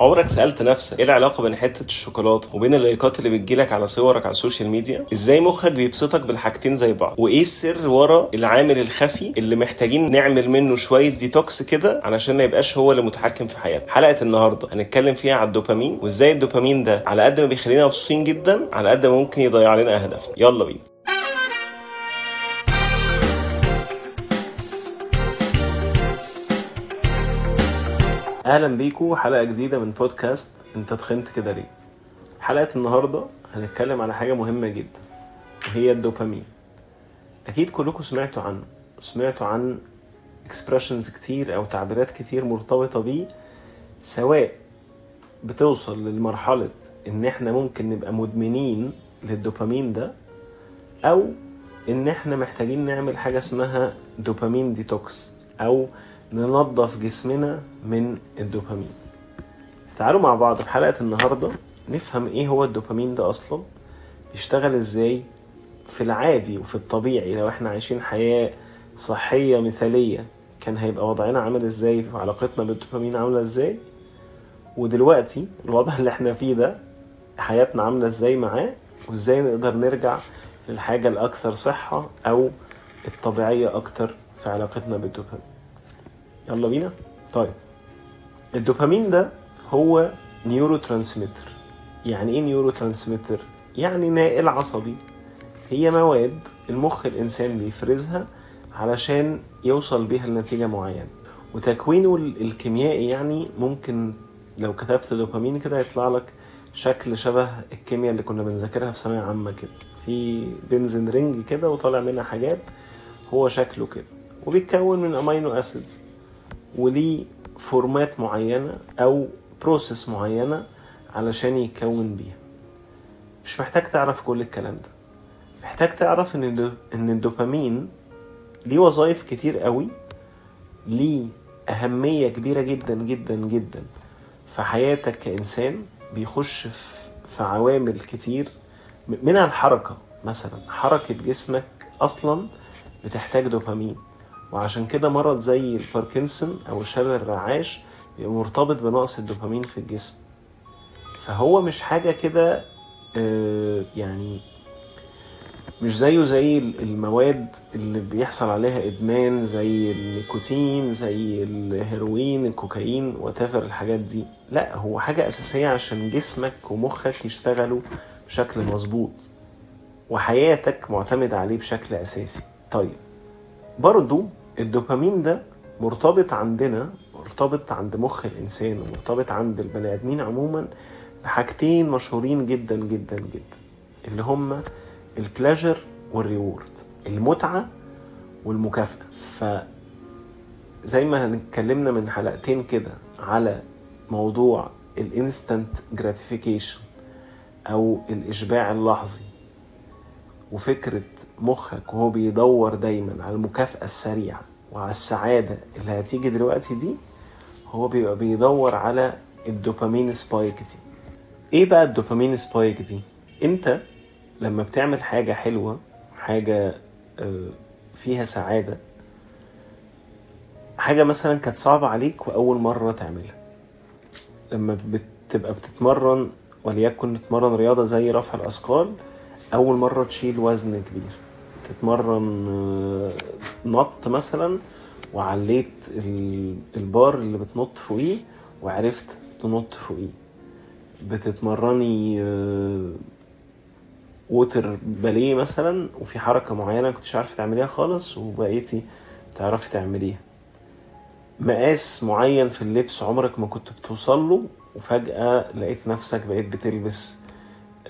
عمرك سألت نفسك إيه العلاقة بين حتة الشوكولاتة وبين ال likes اللي بتجيلك على صورك على ال social media؟ إزاي مخك بيبسطك بالحاجتين زي بعض؟ وإيه السر ورا العامل الخفي اللي محتاجين نعمل منه شوية ديتوكس كده علشان ما يبقاش هو اللي متحكم في حياتنا؟ حلقة النهاردة هنتكلم فيها على الدوبامين وإزاي الدوبامين ده على قد ما بيخلينا مبسوطين جدا على قد ما ممكن يضيع لنا أهدافنا. يلا بينا. أهلا بيكم حلقة جديدة من بودكاست أنت تخنت كده ليه؟ حلقة النهارده هنتكلم على حاجة مهمة جدا وهي الدوبامين. أكيد كلكم سمعتوا عنه سمعتوا عن expressions كتير أو تعبيرات كتير مرتبطة بيه سواء بتوصل لمرحلة إن إحنا ممكن نبقى مدمنين للدوبامين ده أو إن إحنا محتاجين نعمل حاجة اسمها dopamine detox أو ننظف جسمنا من الدوبامين. تعالوا مع بعض في حلقة النهاردة نفهم إيه هو الدوبامين ده أصلا بيشتغل إزاي في العادي وفي الطبيعي. لو إحنا عايشين حياة صحية مثالية كان هيبقى وضعنا عامل إزاي؟ في علاقتنا بالدوبامين عاملة إزاي؟ ودلوقتي الوضع اللي إحنا فيه ده حياتنا عاملة إزاي معاه؟ وإزاي نقدر نرجع للحاجة الأكثر صحة أو الطبيعية أكتر في علاقتنا بالدوبامين؟ يلا بينا. طيب الدوبامين ده هو neurotransmitter يعني إيه neurotransmitter يعني ناقل عصبي. هي مواد المخ الإنسان بيفرزها علشان يوصل بيها لنتيجة معينة. وتكوينه الكيميائي يعني ممكن لو كتبت دوبامين كده يطلع لك شكل شبه الكيمياء اللي كنا بنذاكرها في ثانوية عامة كده. في benzene ring كده وطالع منها حاجات هو شكله كده. وبيتكون من amino acids. وليه format معينة أو process معينة علشان يتكون بيها. مش محتاج تعرف كل الكلام ده. محتاج تعرف إن إن الدوبامين ليه وظائف كتير قوي ليه أهمية كبيرة جدا جدا جدا في حياتك كإنسان بيخش في عوامل كتير. منها الحركة مثلا حركة جسمك أصلا بتحتاج دوبامين. وعشان كده مرض زي الباركنسون أو الشلل الرعاش بيبقى مرتبط بنقص الدوبامين في الجسم. فهو مش حاجة كده آه، يعني مش زيه زي المواد اللي بيحصل عليها إدمان زي النيكوتين زي الهيروين الكوكايين و whatever الحاجات دي. لا هو حاجة أساسية عشان جسمك ومخك يشتغلوا بشكل مظبوط وحياتك معتمدة عليه بشكل أساسي. طيب برضو الدوبامين ده مرتبط عندنا مرتبط عند مخ الإنسان ومرتبط عند البني آدمين عموما بحاجتين مشهورين جدا جدا جدا اللي هما البلاجر والريورد المتعة والمكافأة. ف زي ما اتكلمنا من حلقتين كده على موضوع ال instant gratification أو الإشباع اللحظي وفكرة مخك وهو بيدور دايما على المكافأة السريعة وعلى السعادة اللي هتيجي دلوقتي دي هو بيبقى بيدور على ال dopamine spike دي. إيه بقى ال dopamine spike دي؟ انت لما بتعمل حاجة حلوة حاجة آه، فيها سعادة حاجة مثلا كانت صعبة عليك وأول مرة تعملها. لما بتبقى بتتمرن وليكن تتمرن رياضة زي رفع الأثقال أول مرة تشيل وزن كبير. تتمرن آه، نط مثلا وعليت البار اللي بتنط فوقيه وعرفت تنط فوقيه. بتتمرني water ballet مثلا وفي حركة معينة كنتش عارفه تعمليها خالص وبقيتي تعرفي تعمليها. مقاس معين في اللبس عمرك ما كنت بتوصل له وفجأة لقيت نفسك بقيت بتلبس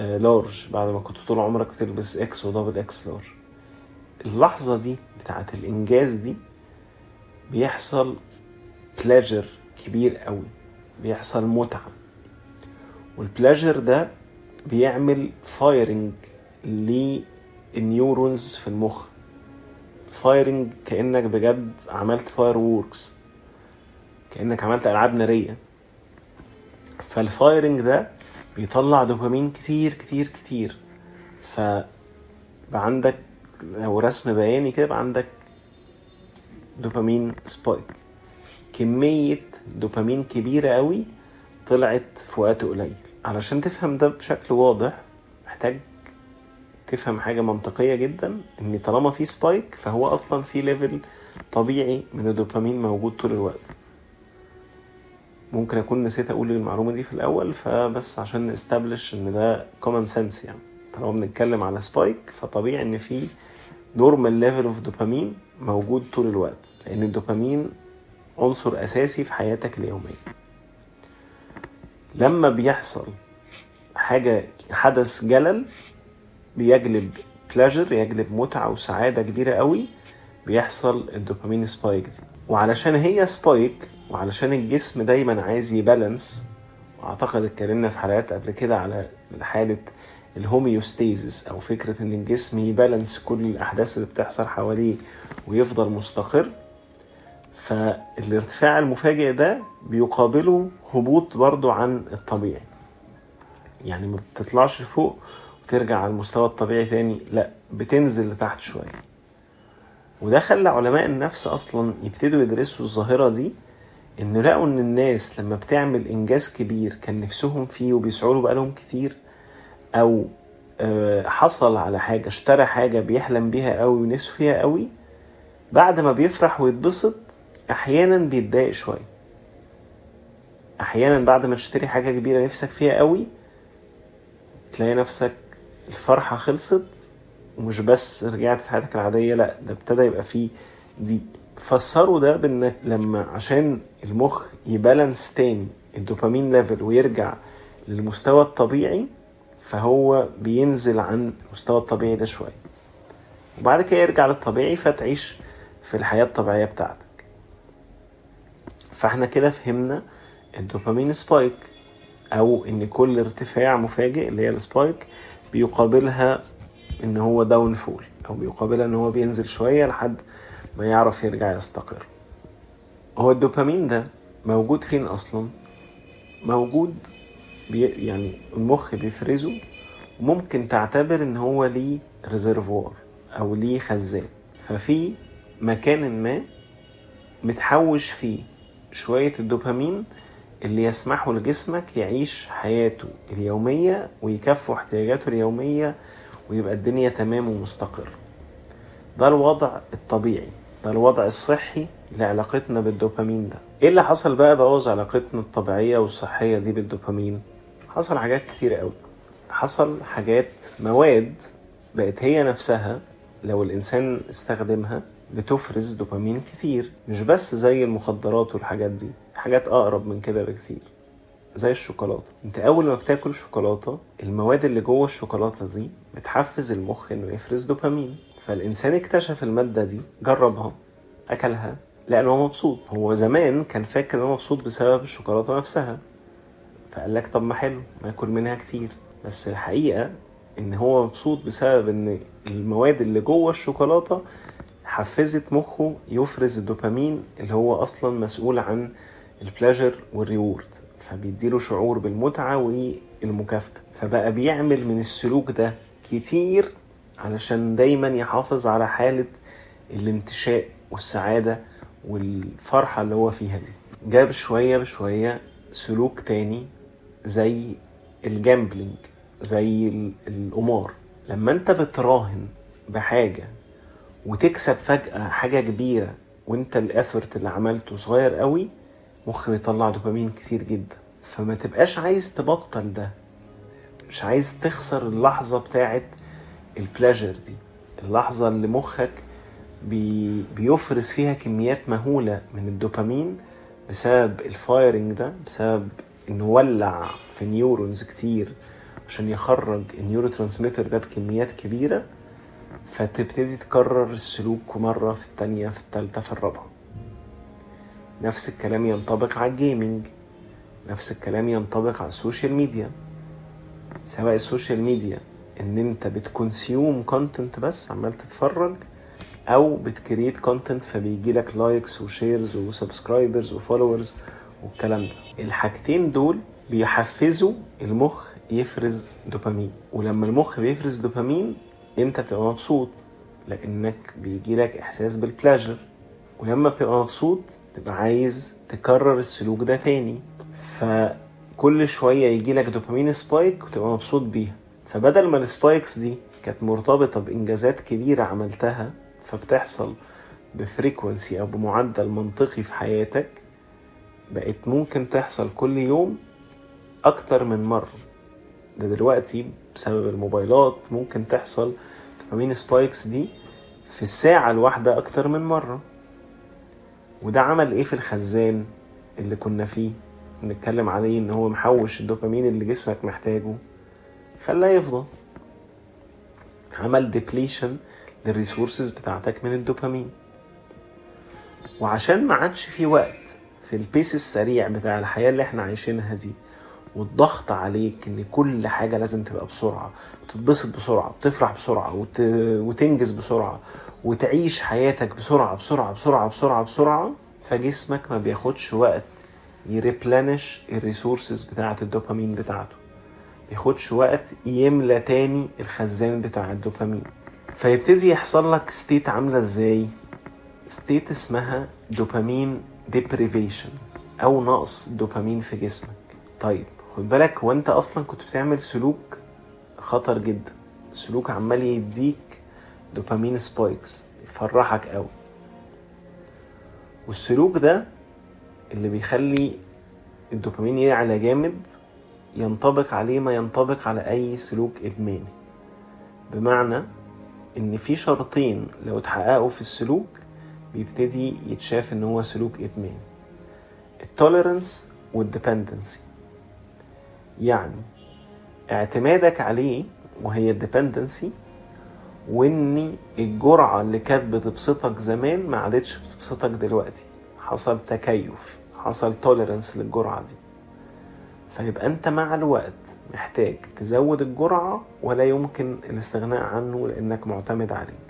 large آه، بعد ما كنت طول عمرك بتلبس X و double X large. اللحظة دي بتاعت الإنجاز دي بيحصل pleasure كبير قوي بيحصل متعة. وال pleasure ده بيعمل firing لل neurons في المخ. firing كأنك بجد عملت fireworks كأنك عملت ألعاب نارية. فال firing ده بيطلع دوبامين كتير كتير كتير. ف عندك لو رسم بياني كده عندك dopamine spike كمية دوبامين كبيرة قوي طلعت في وقت قليل. علشان تفهم ده بشكل واضح محتاج تفهم حاجة منطقية جدا إن طالما في spike فهو أصلا في level طبيعي من الدوبامين موجود طول الوقت. ممكن أكون نسيت أقول المعلومة دي في الأول فبس عشان ن establish إن ده common sense يعني. طالما بنتكلم على spike فطبيعي إن في normal level of dopamine موجود طول الوقت لأن الدوبامين عنصر أساسي في حياتك اليومية. لما بيحصل حاجة حدث جلل بيجلب pleasure يجلب متعة وسعادة كبيرة قوي بيحصل ال dopamine spike دي. وعلشان هي spike وعلشان الجسم دايما عايز ي balance وأعتقد اتكلمنا في حلقات قبل كده على حالة الهوميوستيزس أو فكرة إن الجسم يبالانس كل الأحداث اللي بتحصل حواليه ويفضل مستقر. فالارتفاع المفاجئ ده بيقابله هبوط برضو عن الطبيعي. يعني ما بتطلعش فوق وترجع على المستوى الطبيعي تاني لا بتنزل لتحت شوية. وده خلى علماء النفس أصلا يبتدوا يدرسوا الظاهرة دي إن لقوا إن الناس لما بتعمل إنجاز كبير كان نفسهم فيه وبيسعوا له بقالهم كتير أو حصل على حاجة اشترى حاجة بيحلم بيها قوي ونفسه فيها قوي بعد ما بيفرح ويتبسط أحيانا بيتضايق شوية. أحيانا بعد ما تشتري حاجة كبيرة نفسك فيها قوي تلاقي نفسك الفرحة خلصت ومش بس رجعت لحياتك العادية لأ ده ابتدى يبقى فيه دي فسروا ده بانك لما عشان المخ يبالانس تاني ال dopamine level ويرجع للمستوى الطبيعي فهو بينزل عن المستوى الطبيعي ده شوية. وبعد كده يرجع للطبيعي فتعيش في الحياة الطبيعية بتاعتك. فإحنا كده فهمنا ال dopamine spike أو إن كل ارتفاع مفاجئ اللي هي ال spike بيقابلها إن هو downfall أو بيقابلها إن هو بينزل شوية لحد ما يعرف يرجع يستقر. هو الدوبامين ده موجود فين أصلا؟ موجود بي يعني المخ بيفرزه وممكن تعتبر إن هو ليه ريزرفوار أو ليه خزان. ففي مكان ما متحوش فيه شوية الدوبامين اللي يسمحوا لجسمك يعيش حياته اليومية ويكفوا احتياجاته اليومية ويبقى الدنيا تمام ومستقر. ده الوضع الطبيعي. الوضع الصحي لعلاقتنا بالدوبامين ده. إيه اللي حصل بقى بوظ علاقتنا الطبيعية والصحية دي بالدوبامين؟ حصل حاجات كتير قوي. حصل حاجات مواد بقت هي نفسها لو الإنسان استخدمها بتفرز دوبامين كتير. مش بس زي المخدرات والحاجات دي حاجات أقرب من كده بكتير. زي الشوكولاتة. انت أول ما بتاكل شوكولاته المواد اللي جوه الشوكولاتة دي بتحفز المخ إنه يفرز دوبامين. فالإنسان اكتشف المادة دي جربها أكلها لأنه هو مبسوط. هو زمان كان فاكر إنه مبسوط بسبب الشوكولاتة نفسها. فقال لك طب ما حلو ما اكل منها كتير. بس الحقيقة إن هو مبسوط بسبب إن المواد اللي جوه الشوكولاتة حفزت مخه يفرز الدوبامين اللي هو أصلا مسؤول عن البلاجر والريورد فبيديله شعور بالمتعة والمكافأة. فبقى بيعمل من السلوك ده كتير علشان دايما يحافظ على حالة الانتشاء والسعادة والفرحة اللي هو فيها دي. جاب شوية بشوية سلوك تاني زي ال gambling زي القمار. لما انت بتراهن بحاجة وتكسب فجأة حاجة كبيرة وانت ال effort اللي عملته صغير قوي مخ بيطلع دوبامين كتير جدا. فما تبقاش عايز تبطل ده. مش عايز تخسر اللحظة بتاعت ال pleasure دي. اللحظة اللي مخك بي بيفرز فيها كميات مهولة من الدوبامين بسبب ال firing ده بسبب إنه ولع في neurons كتير عشان يخرج ال neurotransmitter ده بكميات كبيرة. فتبتدي تكرر السلوك مرة في التانية في التالتة في الرابعة. نفس الكلام ينطبق على ال gaming نفس الكلام ينطبق على ال social media سواء ال social media إن أنت بت consume content بس عمال تتفرج أو بت create content فبيجي لك likes و shares و subscribers و followers والكلام ده. الحاجتين دول بيحفزوا المخ يفرز دوبامين ولما المخ بيفرز دوبامين أنت بتبقى مبسوط لأنك بيجي لك إحساس بال pleasure ولما بتبقى مبسوط تبقى عايز تكرر السلوك ده تاني. كل شوية يجيلك dopamine spike وتبقى مبسوط بيها. فبدل ما ال spikes دي كانت مرتبطة بإنجازات كبيرة عملتها فبتحصل ب frequency أو بمعدل منطقي في حياتك بقت ممكن تحصل كل يوم أكتر من مرة. ده دلوقتي بسبب الموبايلات ممكن تحصل dopamine spikes دي في الساعة الواحدة أكتر من مرة. وده عمل إيه في الخزان اللي كنا فيه؟ بنتكلم عليه إن هو محوش الدوبامين اللي جسمك محتاجه خلاه يفضل عمل depletion لل resources بتاعتك من الدوبامين. وعشان ما عادش في وقت في ال pace السريع بتاع الحياة اللي إحنا عايشينها دي والضغط عليك إن كل حاجة لازم تبقى بسرعة وتتبسط بسرعة وتفرح بسرعة وت... وتنجز بسرعة وتعيش حياتك بسرعة بسرعة بسرعة بسرعة بسرعة فجسمك ما بياخدش وقت ي replenish ال resources بتاعة الدوبامين بتاعته. بياخدش وقت يملى تاني الخزان بتاع الدوبامين. فيبتدي يحصل لك state عاملة إزاي؟ state اسمها dopamine deprivation أو نقص دوبامين في جسمك. طيب خد بالك هو انت أصلا كنت بتعمل سلوك خطر جدا. سلوك عمال يديك dopamine spikes يفرحك قوي. والسلوك ده اللي بيخلي الدوبامين يعلى جامد ينطبق عليه ما ينطبق على أي سلوك إدماني. بمعنى إن في شرطين لو اتحققوا في السلوك بيبتدي يتشاف إن هو سلوك إدماني. ال tolerance وال dependency يعني اعتمادك عليه وهي ال dependency وان الجرعة اللي كانت بتبسطك زمان ما عادتش بتبسطك دلوقتي. حصل تكيف حصل tolerance للجرعة دي. فيبقى أنت مع الوقت محتاج تزود الجرعة ولا يمكن الاستغناء عنه لأنك معتمد عليه.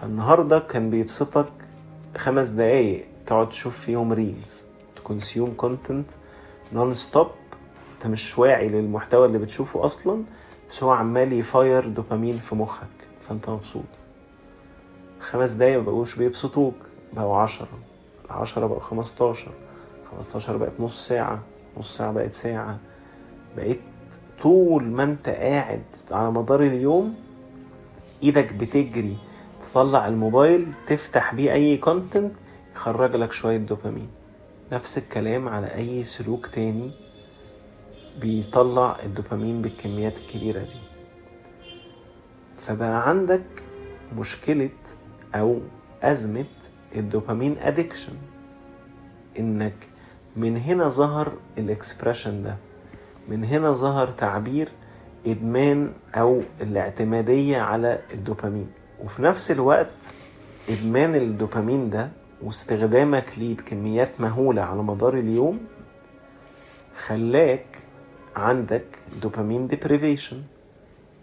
فالنهاردة كان بيبسطك خمس دقايق تقعد تشوف فيهم reels ت consume content non-stop أنت مش واعي للمحتوى اللي بتشوفه أصلا. بس هو عمال ي fire dopamine في مخك فأنت مبسوط. خمس دقايق مبقوش بيبسطوك بقوا عشرة. العشرة بقوا خمستاشر. خمستاشر بقت نص ساعة نص ساعة بقت ساعة. بقيت طول ما أنت قاعد على مدار اليوم إيدك بتجري تطلع الموبايل تفتح بيه أي content يخرج لك شوية دوبامين. نفس الكلام على أي سلوك تاني بيطلع الدوبامين بالكميات الكبيرة دي. فبقى عندك مشكلة أو أزمة ال dopamine addiction إنك من هنا ظهر ال expression ده. من هنا ظهر تعبير إدمان أو الاعتمادية على الدوبامين. وفي نفس الوقت إدمان الدوبامين ده واستخدامك ليه بكميات مهولة على مدار اليوم خلاك عندك dopamine deprivation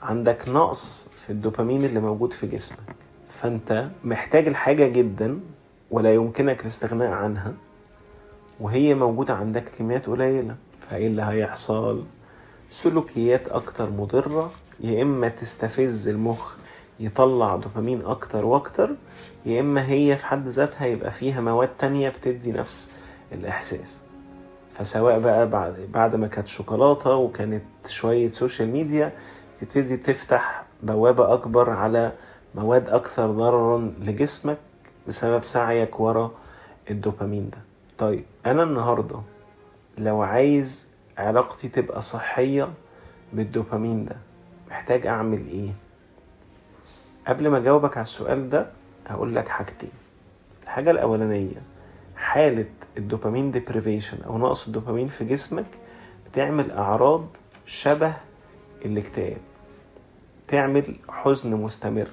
عندك نقص في الدوبامين اللي موجود في جسمك. فأنت محتاج الحاجة جدا ولا يمكنك الاستغناء عنها وهي موجودة عندك كميات قليلة. فإيه اللي هيحصل؟ سلوكيات أكتر مضرة يا إما تستفز المخ يطلع دوبامين أكتر وأكتر يا إما هي في حد ذاتها يبقى فيها مواد تانية بتدي نفس الإحساس. فسواء بقى بعد بعد ما كانت شوكولاتة وكانت شوية social media تبتدي تفتح بوابة أكبر على مواد أكثر ضررا لجسمك بسبب سعيك ورا الدوبامين ده طيب أنا النهاردة لو عايز علاقتي تبقى صحية بالدوبامين ده محتاج أعمل إيه؟ قبل ما أجاوبك على السؤال ده هقول لك حاجتين الحاجة الأولانية حالة الدوبامين ديبريفيشن أو نقص الدوبامين في جسمك بتعمل أعراض شبه الاكتئاب تعمل حزن مستمر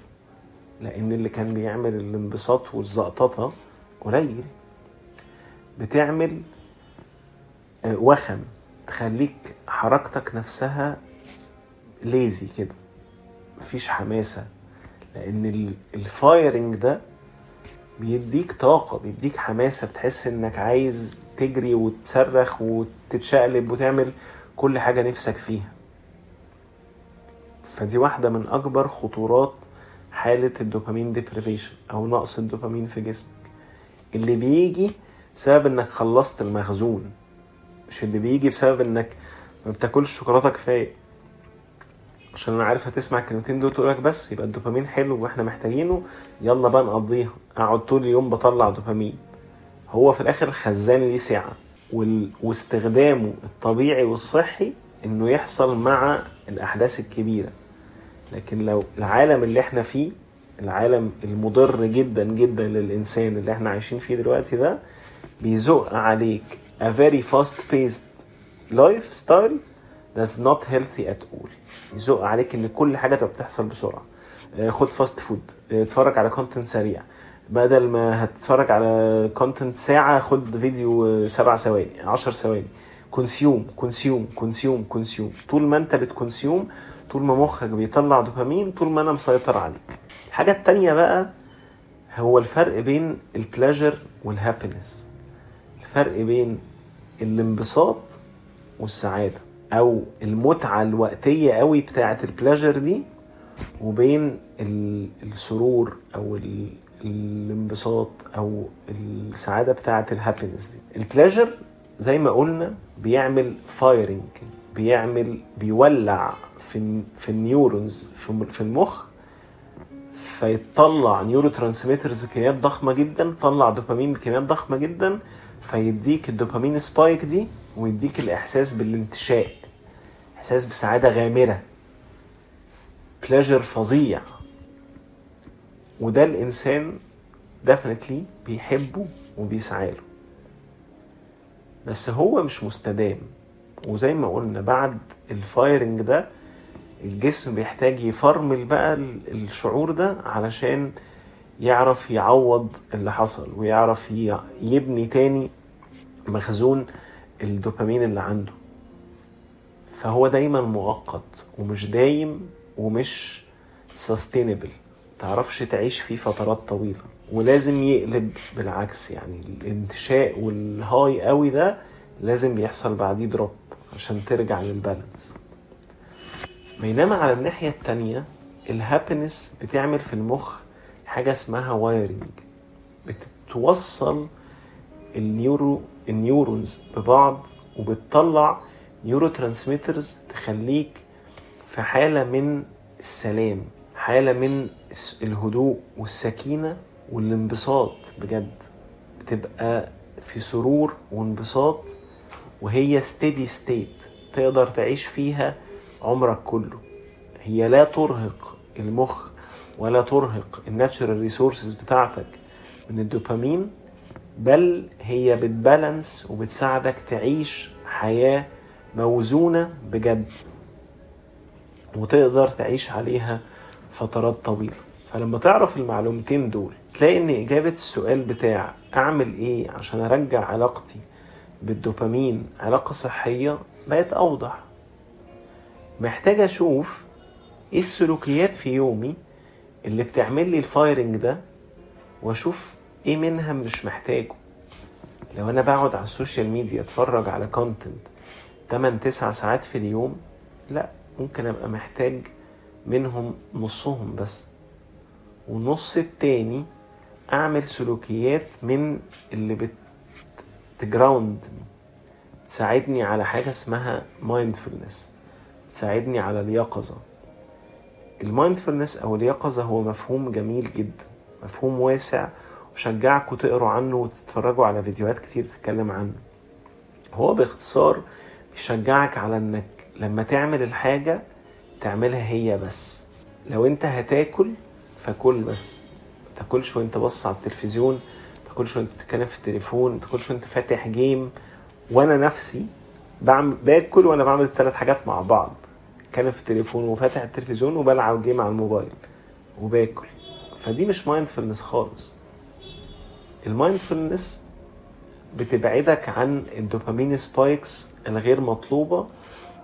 لأن اللي كان بيعمل الانبساط والزقططة قليل. بتعمل وخم تخليك حركتك نفسها ليزي كده مفيش حماسة لأن الفايرنج ده بيديك طاقة بيديك حماسة بتحس إنك عايز تجري وتصرخ وتتشقلب وتعمل كل حاجة نفسك فيها. فدي واحدة من أكبر خطورات حالة الدوبامين ديبريفيشن أو نقص الدوبامين في جسمك. اللي بيجي بسبب إنك خلصت المخزون مش اللي بيجي بسبب إنك ما بتاكلش شوكولاتة كفاية. عشان أنا عارف هتسمع الكلمتين دول تقول لك بس يبقى الدوبامين حلو وإحنا محتاجينه. يلا بقى نقضيها اقعد طول اليوم بطلع دوبامين. هو في الآخر الخزان ليه سعه. واستخدامه الطبيعي والصحي انه يحصل مع الاحداث الكبيرة. لكن لو العالم اللي إحنا فيه العالم المضر جدا جدا للإنسان اللي إحنا عايشين فيه دلوقتي ده بيزق عليك. A very fast paced lifestyle that's not healthy at all. يزق عليك إن كل حاجة تبقى بتحصل بسرعة. آه، خد fast food اتفرج على content سريع. بدل ما هتتفرج على content ساعة خد فيديو آه، سبع ثواني عشر ثواني. consume consume consume consume طول ما انت بت consume طول ما مخك بيطلع دوبامين طول ما أنا مسيطر عليك. الحاجة التانية بقى هو الفرق بين ال pleasure وال happiness الفرق بين الانبساط والسعادة. أو المتعة الوقتية قوي بتاعة ال pleasure دي وبين ال- السرور أو ال- الانبساط أو السعادة بتاعة ال happiness دي. ال pleasure زي ما قلنا بيعمل firing بيعمل بيولع في في ال neurons في المخ فيطلع neurotransmitters بكميات ضخمة جدا طلع دوبامين بكميات ضخمة جدا فيديك الدوبامين spike دي ويديك الإحساس بالانتشاء. إحساس بسعادة غامرة. pleasure فظيع. وده الإنسان definitely بيحبه وبيسعى له. بس هو مش مستدام. وزي ما قلنا بعد ال firing ده الجسم بيحتاج يفرمل بقى ال- الشعور ده علشان يعرف يعوض اللي حصل ويعرف يبني تاني مخزون الدوبامين اللي عنده. فهو دايما مؤقت ومش دايم ومش sustainable. تعرفش تعيش فيه فترات طويلة. ولازم يقلب بالعكس يعني. الانتشاء وال high قوي ده لازم بيحصل بعديه drop عشان ترجع لل balance. بينما على الناحية التانية ال happiness بتعمل في المخ حاجة اسمها wiring بتتوصل ال neuro ال neurons ببعض وبتطلع neurotransmitters تخليك في حالة من السلام حالة من الهدوء والسكينة والانبساط. بجد بتبقى في سرور وانبساط وهي steady state تقدر تعيش فيها عمرك كله. هي لا ترهق المخ ولا ترهق الناتشرال ريسورسز بتاعتك من الدوبامين بل هي بتبالانس وبتساعدك تعيش حياة موزونة بجد وتقدر تعيش عليها فترات طويلة. فلما تعرف المعلومتين دول تلاقي إن إجابة السؤال بتاع أعمل إيه عشان أرجع علاقتي بالدوبامين علاقة صحية بقت أوضح. محتاج أشوف إيه السلوكيات في يومي اللي بتعمل لي ال firing ده وأشوف إيه منها مش محتاجه. لو أنا بقعد على ال social media أتفرج على content 8 9 ساعات في اليوم لا ممكن أبقى محتاج منهم نصهم بس. والنص التاني أعمل سلوكيات من اللي بت ground تساعدني على حاجة اسمها mindfulness تساعدني على اليقظة. ال mindfulness أو اليقظة هو مفهوم جميل جدا مفهوم واسع وشجعكم تقروا عنه وتتفرجوا على فيديوهات كتير بتتكلم عنه. هو باختصار بيشجعك على إنك لما تعمل الحاجة تعملها هي بس. لو أنت هتاكل فكل بس. تاكلش وأنت بص على التلفزيون تاكلش وأنت بتتكلم في التليفون تاكلش وأنت فاتح game. وأنا نفسي بعمل باكل وأنا بعمل الثلاث حاجات مع بعض. كان في التليفون وفاتح التلفزيون وبلعب game على الموبايل وباكل. فدي مش mindfulness خالص. ال mindfulness بتبعدك عن الدوبامين spikes الغير مطلوبة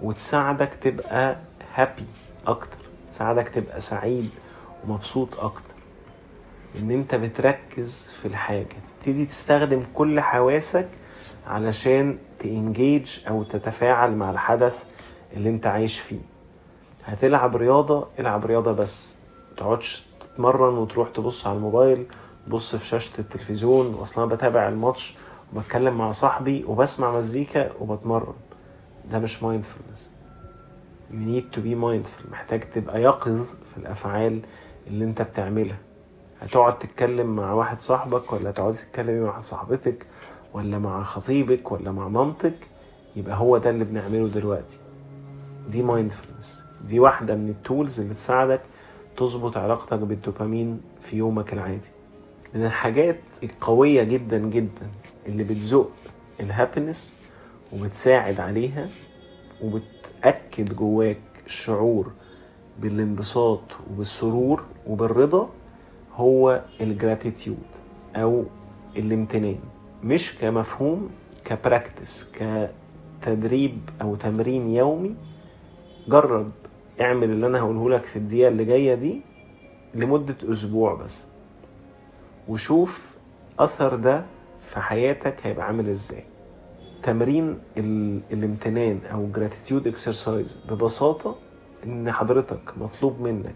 وتساعدك تبقى happy أكتر تساعدك تبقى سعيد ومبسوط أكتر. إن أنت بتركز في الحاجة تبتدي تستخدم كل حواسك علشان تانجيج أو تتفاعل مع الحدث اللي أنت عايش فيه. هتلعب رياضة العب رياضة بس. متقعدش تتمرن وتروح تبص على الموبايل تبص في شاشة التلفزيون واصلا بتابع الماتش. وبتكلم مع صاحبي وبسمع مزيكا وبتمرن. ده مش مايندفولنس you need to be mindful. محتاج تبقى يقظ في الأفعال اللي انت بتعملها. هتقعد تتكلم مع واحد صاحبك ولا تقعد تتكلمي مع صاحبتك ولا مع خطيبك ولا مع مامتك؟ يبقى هو ده اللي بنعمله دلوقتي. دي mindfulness دي واحدة من ال tools اللي تساعدك تظبط علاقتك بالدوبامين في يومك العادي. من الحاجات القوية جدا جدا اللي بتزق ال happiness وبتساعد عليها وبتأكد جواك الشعور بالانبساط وبالسرور وبالرضا هو ال gratitude أو الامتنان. مش كمفهوم ك practice كتدريب أو تمرين يومي. جرب اعمل اللي أنا هقوله لك في الدقيقة اللي جاية دي لمدة أسبوع بس. وشوف أثر ده في حياتك هيبقى عامل إزاي؟ تمرين ال... الامتنان أو gratitude اكسرسايز ببساطة إن حضرتك مطلوب منك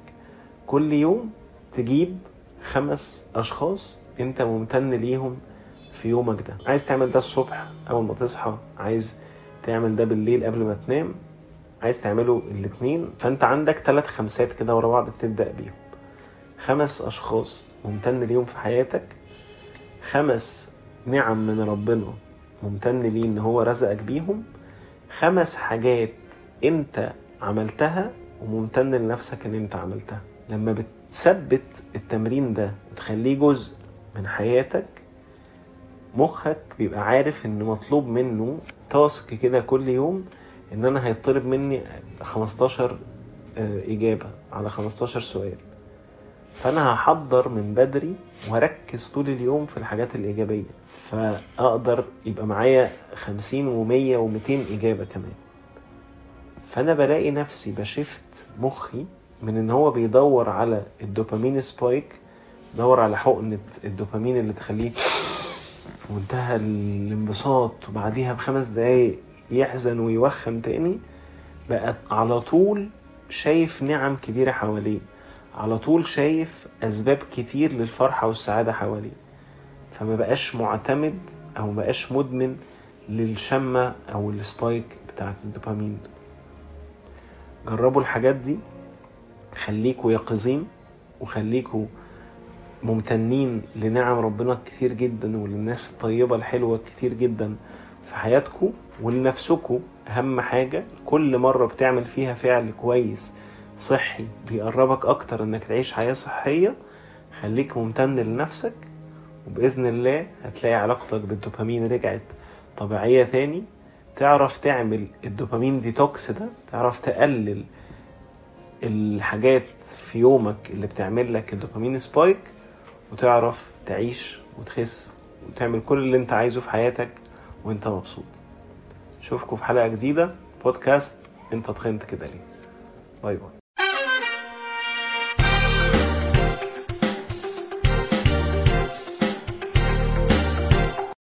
كل يوم تجيب خمس أشخاص أنت ممتن ليهم في يومك ده. عايز تعمل ده الصبح أول ما تصحى عايز تعمل ده بالليل قبل ما تنام عايز تعمله الاثنين فأنت عندك ثلاث خمسات كده ورا بعض بتبدأ بيهم. خمس أشخاص ممتن ليهم في حياتك خمس نعم من ربنا. ممتن ليه إن هو رزقك بيهم. خمس حاجات أنت عملتها وممتن لنفسك إن أنت عملتها. لما بتثبت التمرين ده وتخليه جزء من حياتك مخك بيبقى عارف إن مطلوب منه تاسك كده كل يوم إن أنا هيطلب مني 15 إجابة على 15 سؤال. فأنا هحضر من بدري واركز طول اليوم في الحاجات الإيجابية فأقدر يبقى معايا 50 و100 و200 إجابة كمان. فأنا بلاقي نفسي بشفت مخي من إن هو بيدور على الدوبامين سبايك دور على حقنة الدوبامين اللي تخليه في منتهى الانبساط وبعديها بخمس دقايق يحزن ويوخم تاني بقى على طول شايف نعم كبيرة حواليه. على طول شايف أسباب كتير للفرحة والسعادة حواليه. فما بقاش معتمد أو ما بقاش مدمن للشمة أو السبايك بتاعت الدوبامين. جربوا الحاجات دي خليكوا يقظين وخليكوا ممتنين لنعم ربنا كتير جدا وللناس الطيبة الحلوة كتير جدا في حياتكم ولنفسكم أهم حاجة كل مرة بتعمل فيها فعل كويس صحي بيقربك أكتر إنك تعيش حياة صحية خليك ممتن لنفسك وبإذن الله هتلاقي علاقتك بالدوبامين رجعت طبيعية تاني. تعرف تعمل الدوبامين ديتوكس ده تعرف تقلل الحاجات في يومك اللي بتعمل لك الدوبامين spike وتعرف تعيش وتخس وتعمل كل اللي أنت عايزه في حياتك وأنت مبسوط. أشوفكم في حلقة جديدة بودكاست أنت تخنت كده ليه. باي باي.